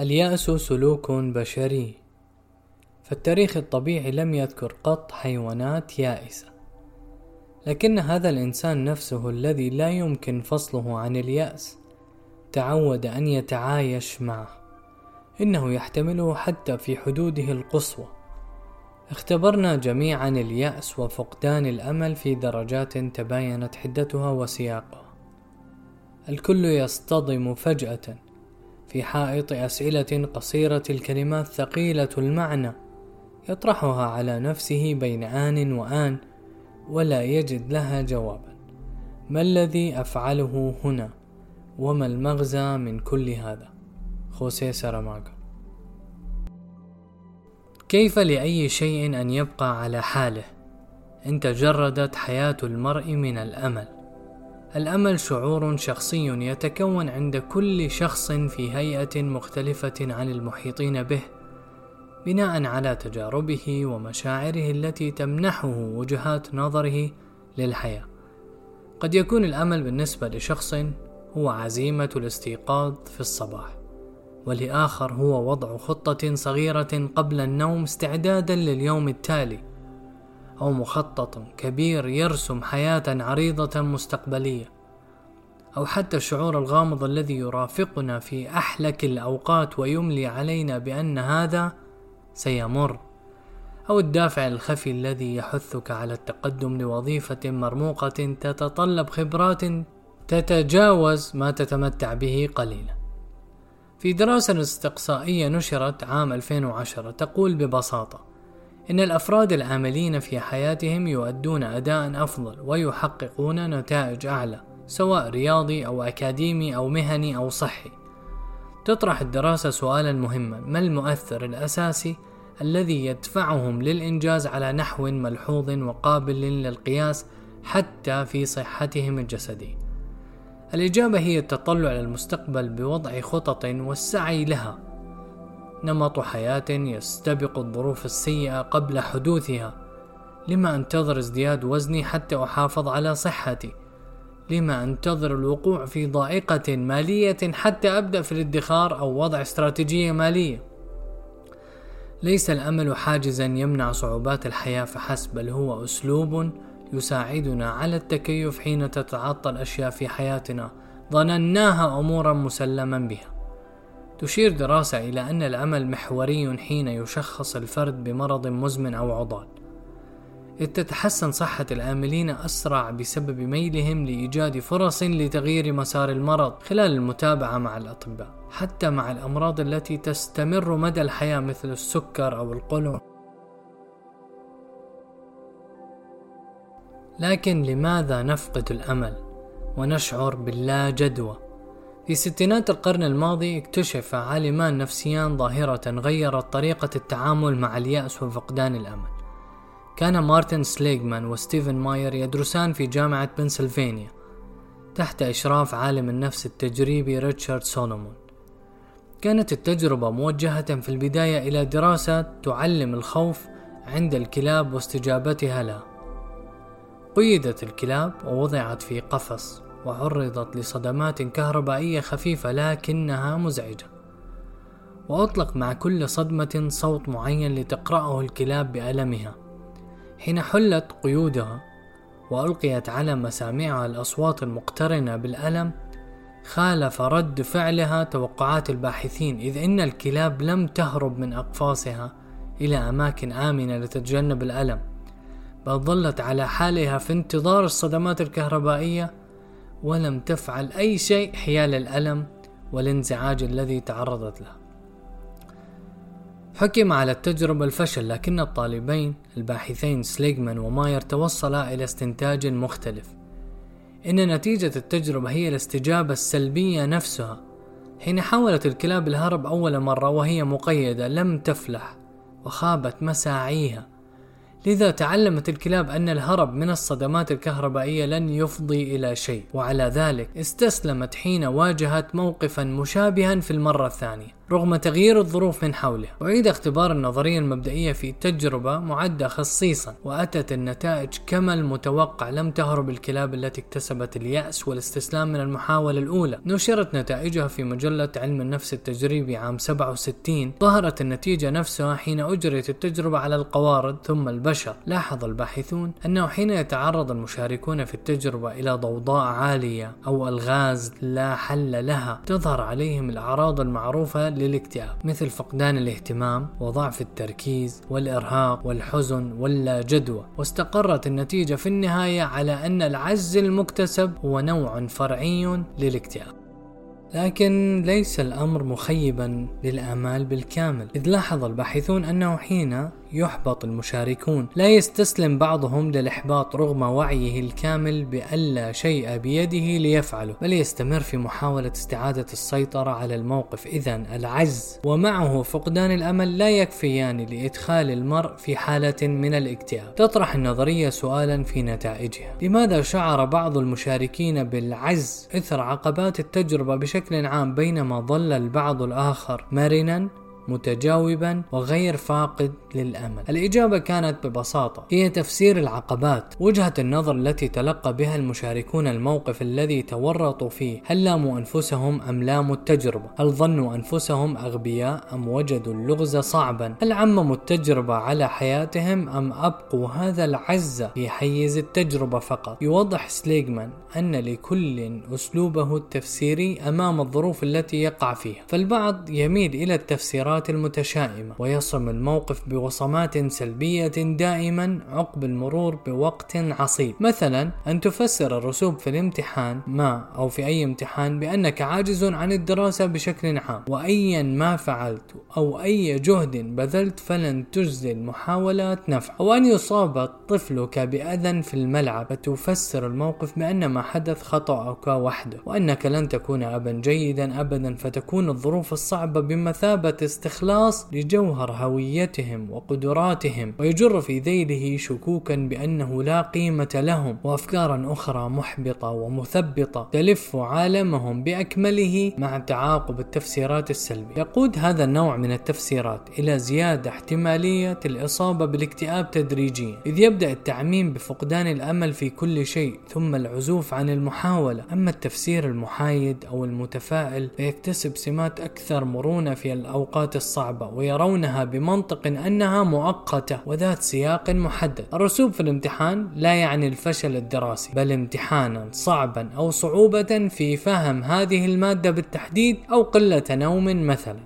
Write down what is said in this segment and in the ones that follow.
اليأس سلوك بشري. فالتاريخ الطبيعي لم يذكر قط حيوانات يائسة. لكن هذا الإنسان نفسه الذي لا يمكن فصله عن اليأس تعود أن يتعايش معه. إنه يحتمله حتى في حدوده القصوى. اختبرنا جميعا اليأس وفقدان الأمل في درجات تباينت حدتها وسياقها. الكل يصطدم فجأة. في حائط أسئلة قصيرة الكلمات ثقيلة المعنى يطرحها على نفسه بين آن وآن ولا يجد لها جوابا. ما الذي أفعله هنا؟ وما المغزى من كل هذا؟ خوسيه ساراماغا. كيف لأي شيء أن يبقى على حاله؟ إن تجردت حياة المرء من الأمل. الأمل شعور شخصي يتكون عند كل شخص في هيئة مختلفة عن المحيطين به بناء على تجاربه ومشاعره التي تمنحه وجهات نظره للحياة. قد يكون الأمل بالنسبة لشخص هو عزيمة الاستيقاظ في الصباح ولآخر هو وضع خطة صغيرة قبل النوم استعدادا لليوم التالي. أو مخطط كبير يرسم حياة عريضة مستقبلية أو حتى الشعور الغامض الذي يرافقنا في أحلك الأوقات ويملي علينا بأن هذا سيمر أو الدافع الخفي الذي يحثك على التقدم لوظيفة مرموقة تتطلب خبرات تتجاوز ما تتمتع به قليلا. في دراسة استقصائية نشرت عام 2010 تقول ببساطة إن الأفراد العاملين في حياتهم يؤدون أداء أفضل ويحققون نتائج أعلى سواء رياضي أو أكاديمي أو مهني أو صحي. تطرح الدراسة سؤالا مهما ما المؤثر الأساسي الذي يدفعهم للإنجاز على نحو ملحوظ وقابل للقياس حتى في صحتهم الجسدية؟ الإجابة هي التطلع للمستقبل بوضع خطط والسعي لها. نمط حياة يستبق الظروف السيئة قبل حدوثها. لما أنتظر ازدياد وزني حتى أحافظ على صحتي؟ لما أنتظر الوقوع في ضائقة مالية حتى أبدأ في الادخار أو وضع استراتيجية مالية؟ ليس الأمل حاجزا يمنع صعوبات الحياة فحسب بل هو أسلوب يساعدنا على التكيف حين تتعطل أشياء في حياتنا. ظنناها أمورا مسلما بها. تشير دراسة إلى أن الأمل محوري حين يشخص الفرد بمرض مزمن أو عضال إذ تتحسن صحة الآملين أسرع بسبب ميلهم لإيجاد فرص لتغيير مسار المرض خلال المتابعة مع الأطباء حتى مع الأمراض التي تستمر مدى الحياة مثل السكر أو القولون لكن لماذا نفقد الأمل ونشعر باللا جدوى؟ في ستينات القرن الماضي اكتشف عالمان نفسيان ظاهرة غيرت طريقة التعامل مع اليأس وفقدان الأمل. كان مارتن سليغمان وستيفن ماير يدرسان في جامعة بنسلفانيا تحت إشراف عالم النفس التجريبي ريتشارد سولومون. كانت التجربة موجهة في البداية إلى دراسة تعلم الخوف عند الكلاب واستجابتها لها قيدت الكلاب ووضعت في قفص. وعرضت لصدمات كهربائية خفيفة لكنها مزعجة. وأطلق مع كل صدمة صوت معين لتقرأه الكلاب بألمها. حين حلت قيودها وألقيت على مسامعها الأصوات المقترنة بالألم خالف رد فعلها توقعات الباحثين إذ إن الكلاب لم تهرب من أقفاصها إلى أماكن آمنة لتتجنب الألم بل ظلت على حالها في انتظار الصدمات الكهربائية ولم تفعل أي شيء حيال الألم والانزعاج الذي تعرضت له. حكم على التجربة الفشل لكن الطالبين الباحثين سليغمان وماير توصلا إلى استنتاج مختلف. إن نتيجة التجربة هي الاستجابة السلبية نفسها. حين حاولت الكلاب الهرب أول مرة وهي مقيدة لم تفلح وخابت مساعيها. لذا تعلمت الكلاب أن الهرب من الصدمات الكهربائية لن يفضي إلى شيء وعلى ذلك استسلمت حين واجهت موقفا مشابها في المرة الثانية. رغم تغيير الظروف من حوله أعيد اختبار النظرية المبدئية في تجربة معدة خصيصا وأتت النتائج كما المتوقع. لم تهرب الكلاب التي اكتسبت اليأس والاستسلام من المحاولة الأولى. نشرت نتائجها في مجلة علم النفس التجريبي عام 67 ظهرت النتيجة نفسها حين أجريت التجربة على القوارض ثم البشر. لاحظ الباحثون أنه حين يتعرض المشاركون في التجربة إلى ضوضاء عالية أو ألغاز لا حل لها تظهر عليهم الأعراض المعروفة للاكتئاب مثل فقدان الاهتمام وضعف التركيز والإرهاق والحزن واللا جدوى واستقرت النتيجة في النهاية على أن العجز المكتسب هو نوع فرعي للاكتئاب. لكن ليس الأمر مخيبا للآمال بالكامل. إذ لاحظ الباحثون أنه حين يحبط المشاركون. لا يستسلم بعضهم للإحباط رغم وعيه الكامل بأن لا شيء بيده ليفعله بل يستمر في محاولة استعادة السيطرة على الموقف. إذا العجز ومعه فقدان الأمل لا يكفيان لإدخال المرء في حالة من الاكتئاب. تطرح النظرية سؤالا في نتائجها. لماذا شعر بعض المشاركين بالعجز إثر عقبات التجربة بشكل عام بينما ظل البعض الآخر مرنا؟ متجاوبا وغير فاقد للأمل. الإجابة كانت ببساطة. هي تفسير العقبات وجهة النظر التي تلقى بها المشاركون الموقف الذي تورطوا فيه. هل لاموا أنفسهم أم لاموا التجربة؟ هل ظنوا أنفسهم أغبياء أم وجدوا اللغز صعبا؟ هل عمموا التجربة على حياتهم أم أبقوا هذا العز في حيز التجربة فقط؟ يوضح سليغمان أن لكل أسلوبه التفسيري أمام الظروف التي يقع فيها. فالبعض يميل إلى التفسيرات المتشائمة ويصم الموقف بوصمات سلبية دائما عقب المرور بوقت عصيب. مثلا أن تفسر الرسوب في الامتحان ما أو في أي امتحان بأنك عاجز عن الدراسة بشكل عام. وأيا ما فعلت أو أي جهد بذلت فلن تجزي المحاولات نفع. أو أن يصاب طفلك بأذى في الملعب فتفسر الموقف بأن ما حدث خطأك وحده. وأنك لن تكون أبا جيدا أبدا فتكون الظروف الصعبة بمثابة استخلاص لجوهر هويتهم وقدراتهم ويجر في ذيله شكوكا بأنه لا قيمة لهم وأفكارا أخرى محبطة ومثبطة تلف عالمهم بأكمله مع تعاقب التفسيرات السلبية. يقود هذا النوع من التفسيرات إلى زيادة احتمالية الإصابة بالاكتئاب تدريجيا إذ يبدأ التعميم بفقدان الأمل في كل شيء ثم العزوف عن المحاولة. أما التفسير المحايد أو المتفائل فيكتسب سمات أكثر مرونة في الأوقات الصعبة ويرونها بمنطق أنها مؤقتة وذات سياق محدد الرسوب في الامتحان لا يعني الفشل الدراسي بل امتحانا صعبا أو صعوبة في فهم هذه المادة بالتحديد أو قلة نوم مثلا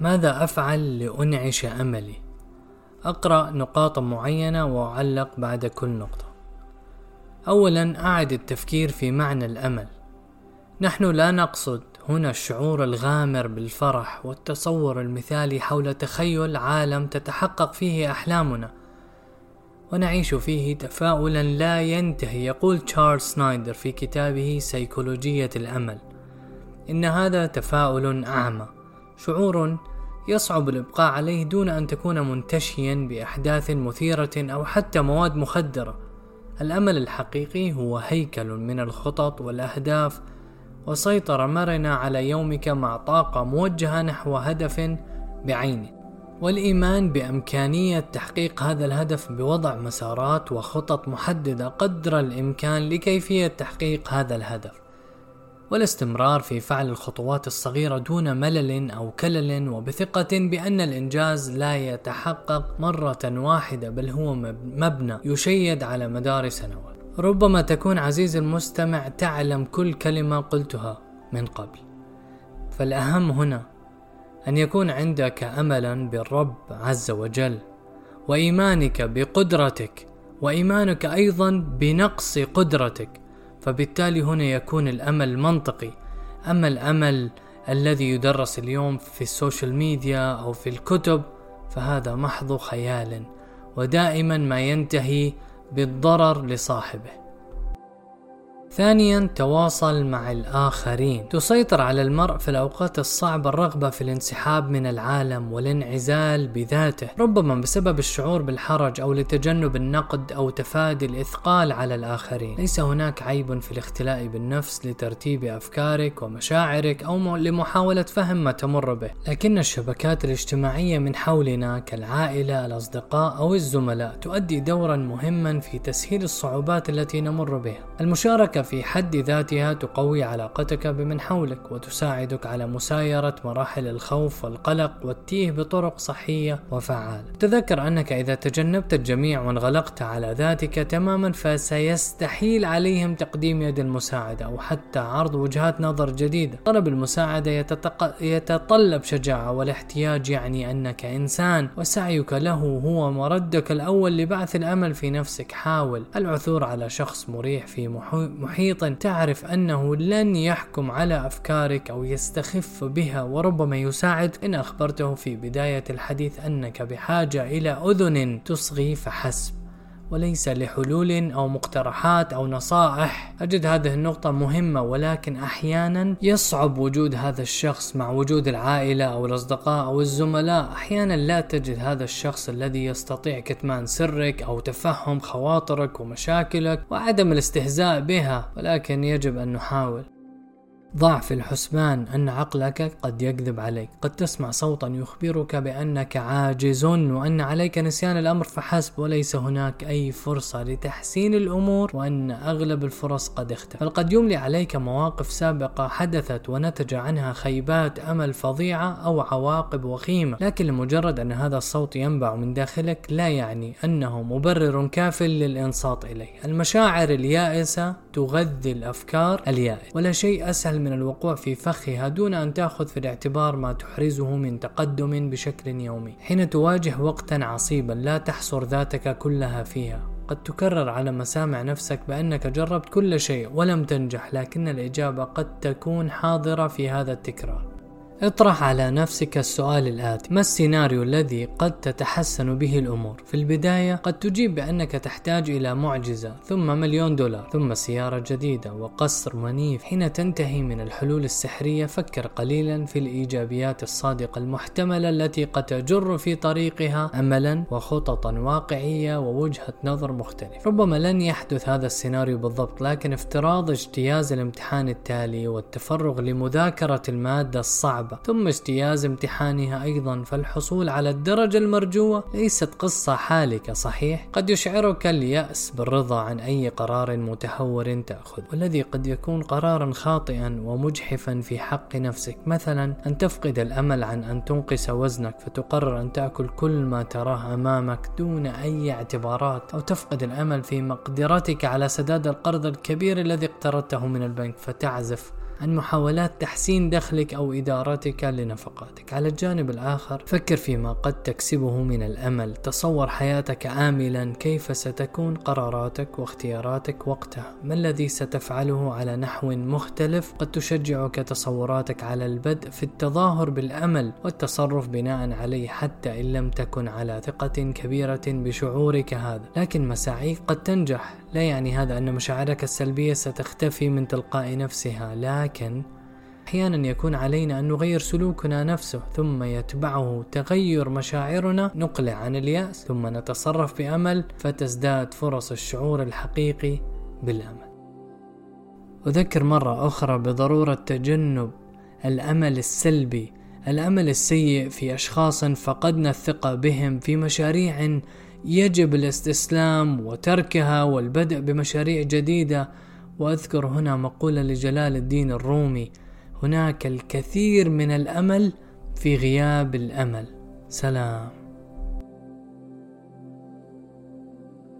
ماذا أفعل لأنعش أملي؟ أقرأ نقاط معينة وأعلق بعد كل نقطة. أولا أعد التفكير في معنى الأمل. نحن لا نقصد هنا الشعور الغامر بالفرح والتصور المثالي حول تخيل عالم تتحقق فيه أحلامنا. ونعيش فيه تفاؤلا لا ينتهي يقول تشارلز سنايدر في كتابه سيكولوجية الأمل إن هذا تفاؤل أعمى شعور يصعب الإبقاء عليه دون أن تكون منتشيا بأحداث مثيرة أو حتى مواد مخدرة. الأمل الحقيقي هو هيكل من الخطط والأهداف وسيطرة مرنة على يومك مع طاقة موجهة نحو هدف بعينه. والإيمان بإمكانية تحقيق هذا الهدف بوضع مسارات وخطط محددة قدر الإمكان لكيفية تحقيق هذا الهدف. والاستمرار في فعل الخطوات الصغيرة دون ملل أو كلل وبثقة بأن الإنجاز لا يتحقق مرة واحدة بل هو مبنى يشيد على مدار سنوات. ربما تكون عزيزي المستمع تعلم كل كلمة قلتها من قبل. فالأهم هنا أن يكون عندك أملا بالرب عز وجل وإيمانك بقدرتك وإيمانك أيضا بنقص قدرتك فبالتالي هنا يكون الأمل منطقي أما الأمل الذي يدرس اليوم في السوشيال ميديا أو في الكتب فهذا محض خيال ودائما ما ينتهي بالضرر لصاحبه. ثانيا تواصل مع الآخرين. تسيطر على المرء في الأوقات الصعبة الرغبة في الانسحاب من العالم والانعزال بذاته. ربما بسبب الشعور بالحرج أو لتجنب النقد أو تفادي الإثقال على الآخرين. ليس هناك عيب في الاختلاء بالنفس لترتيب أفكارك ومشاعرك أو لمحاولة فهم ما تمر به. لكن الشبكات الاجتماعية من حولنا كالعائلة الأصدقاء أو الزملاء تؤدي دورا مهما في تسهيل الصعوبات التي نمر بها. المشاركة في حد ذاتها تقوي علاقتك بمن حولك وتساعدك على مسايرة مراحل الخوف والقلق والتيه بطرق صحية وفعالة. تذكر أنك إذا تجنبت الجميع وانغلقت على ذاتك تماما فسيستحيل عليهم تقديم يد المساعدة أو حتى عرض وجهات نظر جديدة. طلب المساعدة يتتق... يتطلب شجاعة والاحتياج يعني أنك إنسان وسعيك له هو مردك الأول لبعث الأمل في نفسك. حاول العثور على شخص مريح في محيط محيطا تعرف أنه لن يحكم على أفكارك أو يستخف بها وربما يساعد. إن أخبرته في بداية الحديث أنك بحاجة إلى أذن تصغي فحسب. وليس لحلول أو مقترحات أو نصائح. أجد هذه النقطة مهمة ولكن أحيانا يصعب وجود هذا الشخص مع وجود العائلة أو الأصدقاء أو الزملاء. أحيانا لا تجد هذا الشخص الذي يستطيع كتمان سرك أو تفهم خواطرك ومشاكلك وعدم الاستهزاء بها ولكن يجب أن نحاول. ضع في الحسبان أن عقلك قد يكذب عليك. قد تسمع صوتا يخبرك بأنك عاجز وأن عليك نسيان الأمر فحسب وليس هناك أي فرصة لتحسين الأمور وأن أغلب الفرص قد اختفت. بل قد يملي عليك مواقف سابقة حدثت ونتج عنها خيبات أمل فظيعة أو عواقب وخيمة. لكن لمجرد أن هذا الصوت ينبع من داخلك لا يعني أنه مبرر كاف للإنصات إليه. المشاعر اليائسة تغذي الأفكار اليائسة. ولا شيء أسهل من الوقوع في فخها دون أن تأخذ في الاعتبار ما تحرزه من تقدم بشكل يومي حين تواجه وقتا عصيبا لا تحصر ذاتك كلها فيها. قد تكرر على مسامع نفسك بأنك جربت كل شيء ولم تنجح لكن الإجابة قد تكون حاضرة في هذا التكرار. اطرح على نفسك السؤال الآتي. ما السيناريو الذي قد تتحسن به الأمور؟ في البداية قد تجيب بأنك تحتاج إلى معجزة ثم مليون دولار ثم سيارة جديدة وقصر منيف. حين تنتهي من الحلول السحرية فكر قليلا في الإيجابيات الصادقة المحتملة التي قد تجر في طريقها أملا وخططا واقعية ووجهة نظر مختلفة. ربما لن يحدث هذا السيناريو بالضبط لكن افتراض اجتياز الامتحان التالي والتفرغ لمذاكرة المادة الصعبة صعبة ثم اجتياز امتحانها أيضا فالحصول على الدرجة المرجوة ليست قصة حالكة صحيح؟ قد يشعرك اليأس بالرضا عن أي قرار متهور تأخذ والذي قد يكون قرارا خاطئا ومجحفا في حق نفسك. مثلا أن تفقد الأمل عن أن تنقص وزنك فتقرر أن تأكل كل ما تراه أمامك دون أي اعتبارات أو تفقد الأمل في مقدرتك على سداد القرض الكبير الذي اقترضته من البنك فتعزف عن محاولات تحسين دخلك أو إدارتك لنفقاتك. على الجانب الآخر فكر فيما قد تكسبه من الأمل. تصور حياتك آملا كيف ستكون قراراتك واختياراتك وقتها. ما الذي ستفعله على نحو مختلف؟ قد تشجعك تصوراتك على البدء في التظاهر بالأمل والتصرف بناء عليه حتى إن لم تكن على ثقة كبيرة بشعورك هذا. لكن مساعيك قد تنجح. لا يعني هذا أن مشاعرك السلبية ستختفي من تلقاء نفسها لكن أحيانا يكون علينا أن نغير سلوكنا نفسه ثم يتبعه تغير مشاعرنا نقلع عن اليأس ثم نتصرف بأمل فتزداد فرص الشعور الحقيقي بالأمل. أذكر مرة أخرى بضرورة تجنب الأمل السلبي الأمل السيء في أشخاص فقدنا الثقة بهم في مشاريع يجب الاستسلام وتركها والبدء بمشاريع جديدة. وأذكر هنا مقولة لجلال الدين الرومي هناك الكثير من الأمل في غياب الأمل. سلام.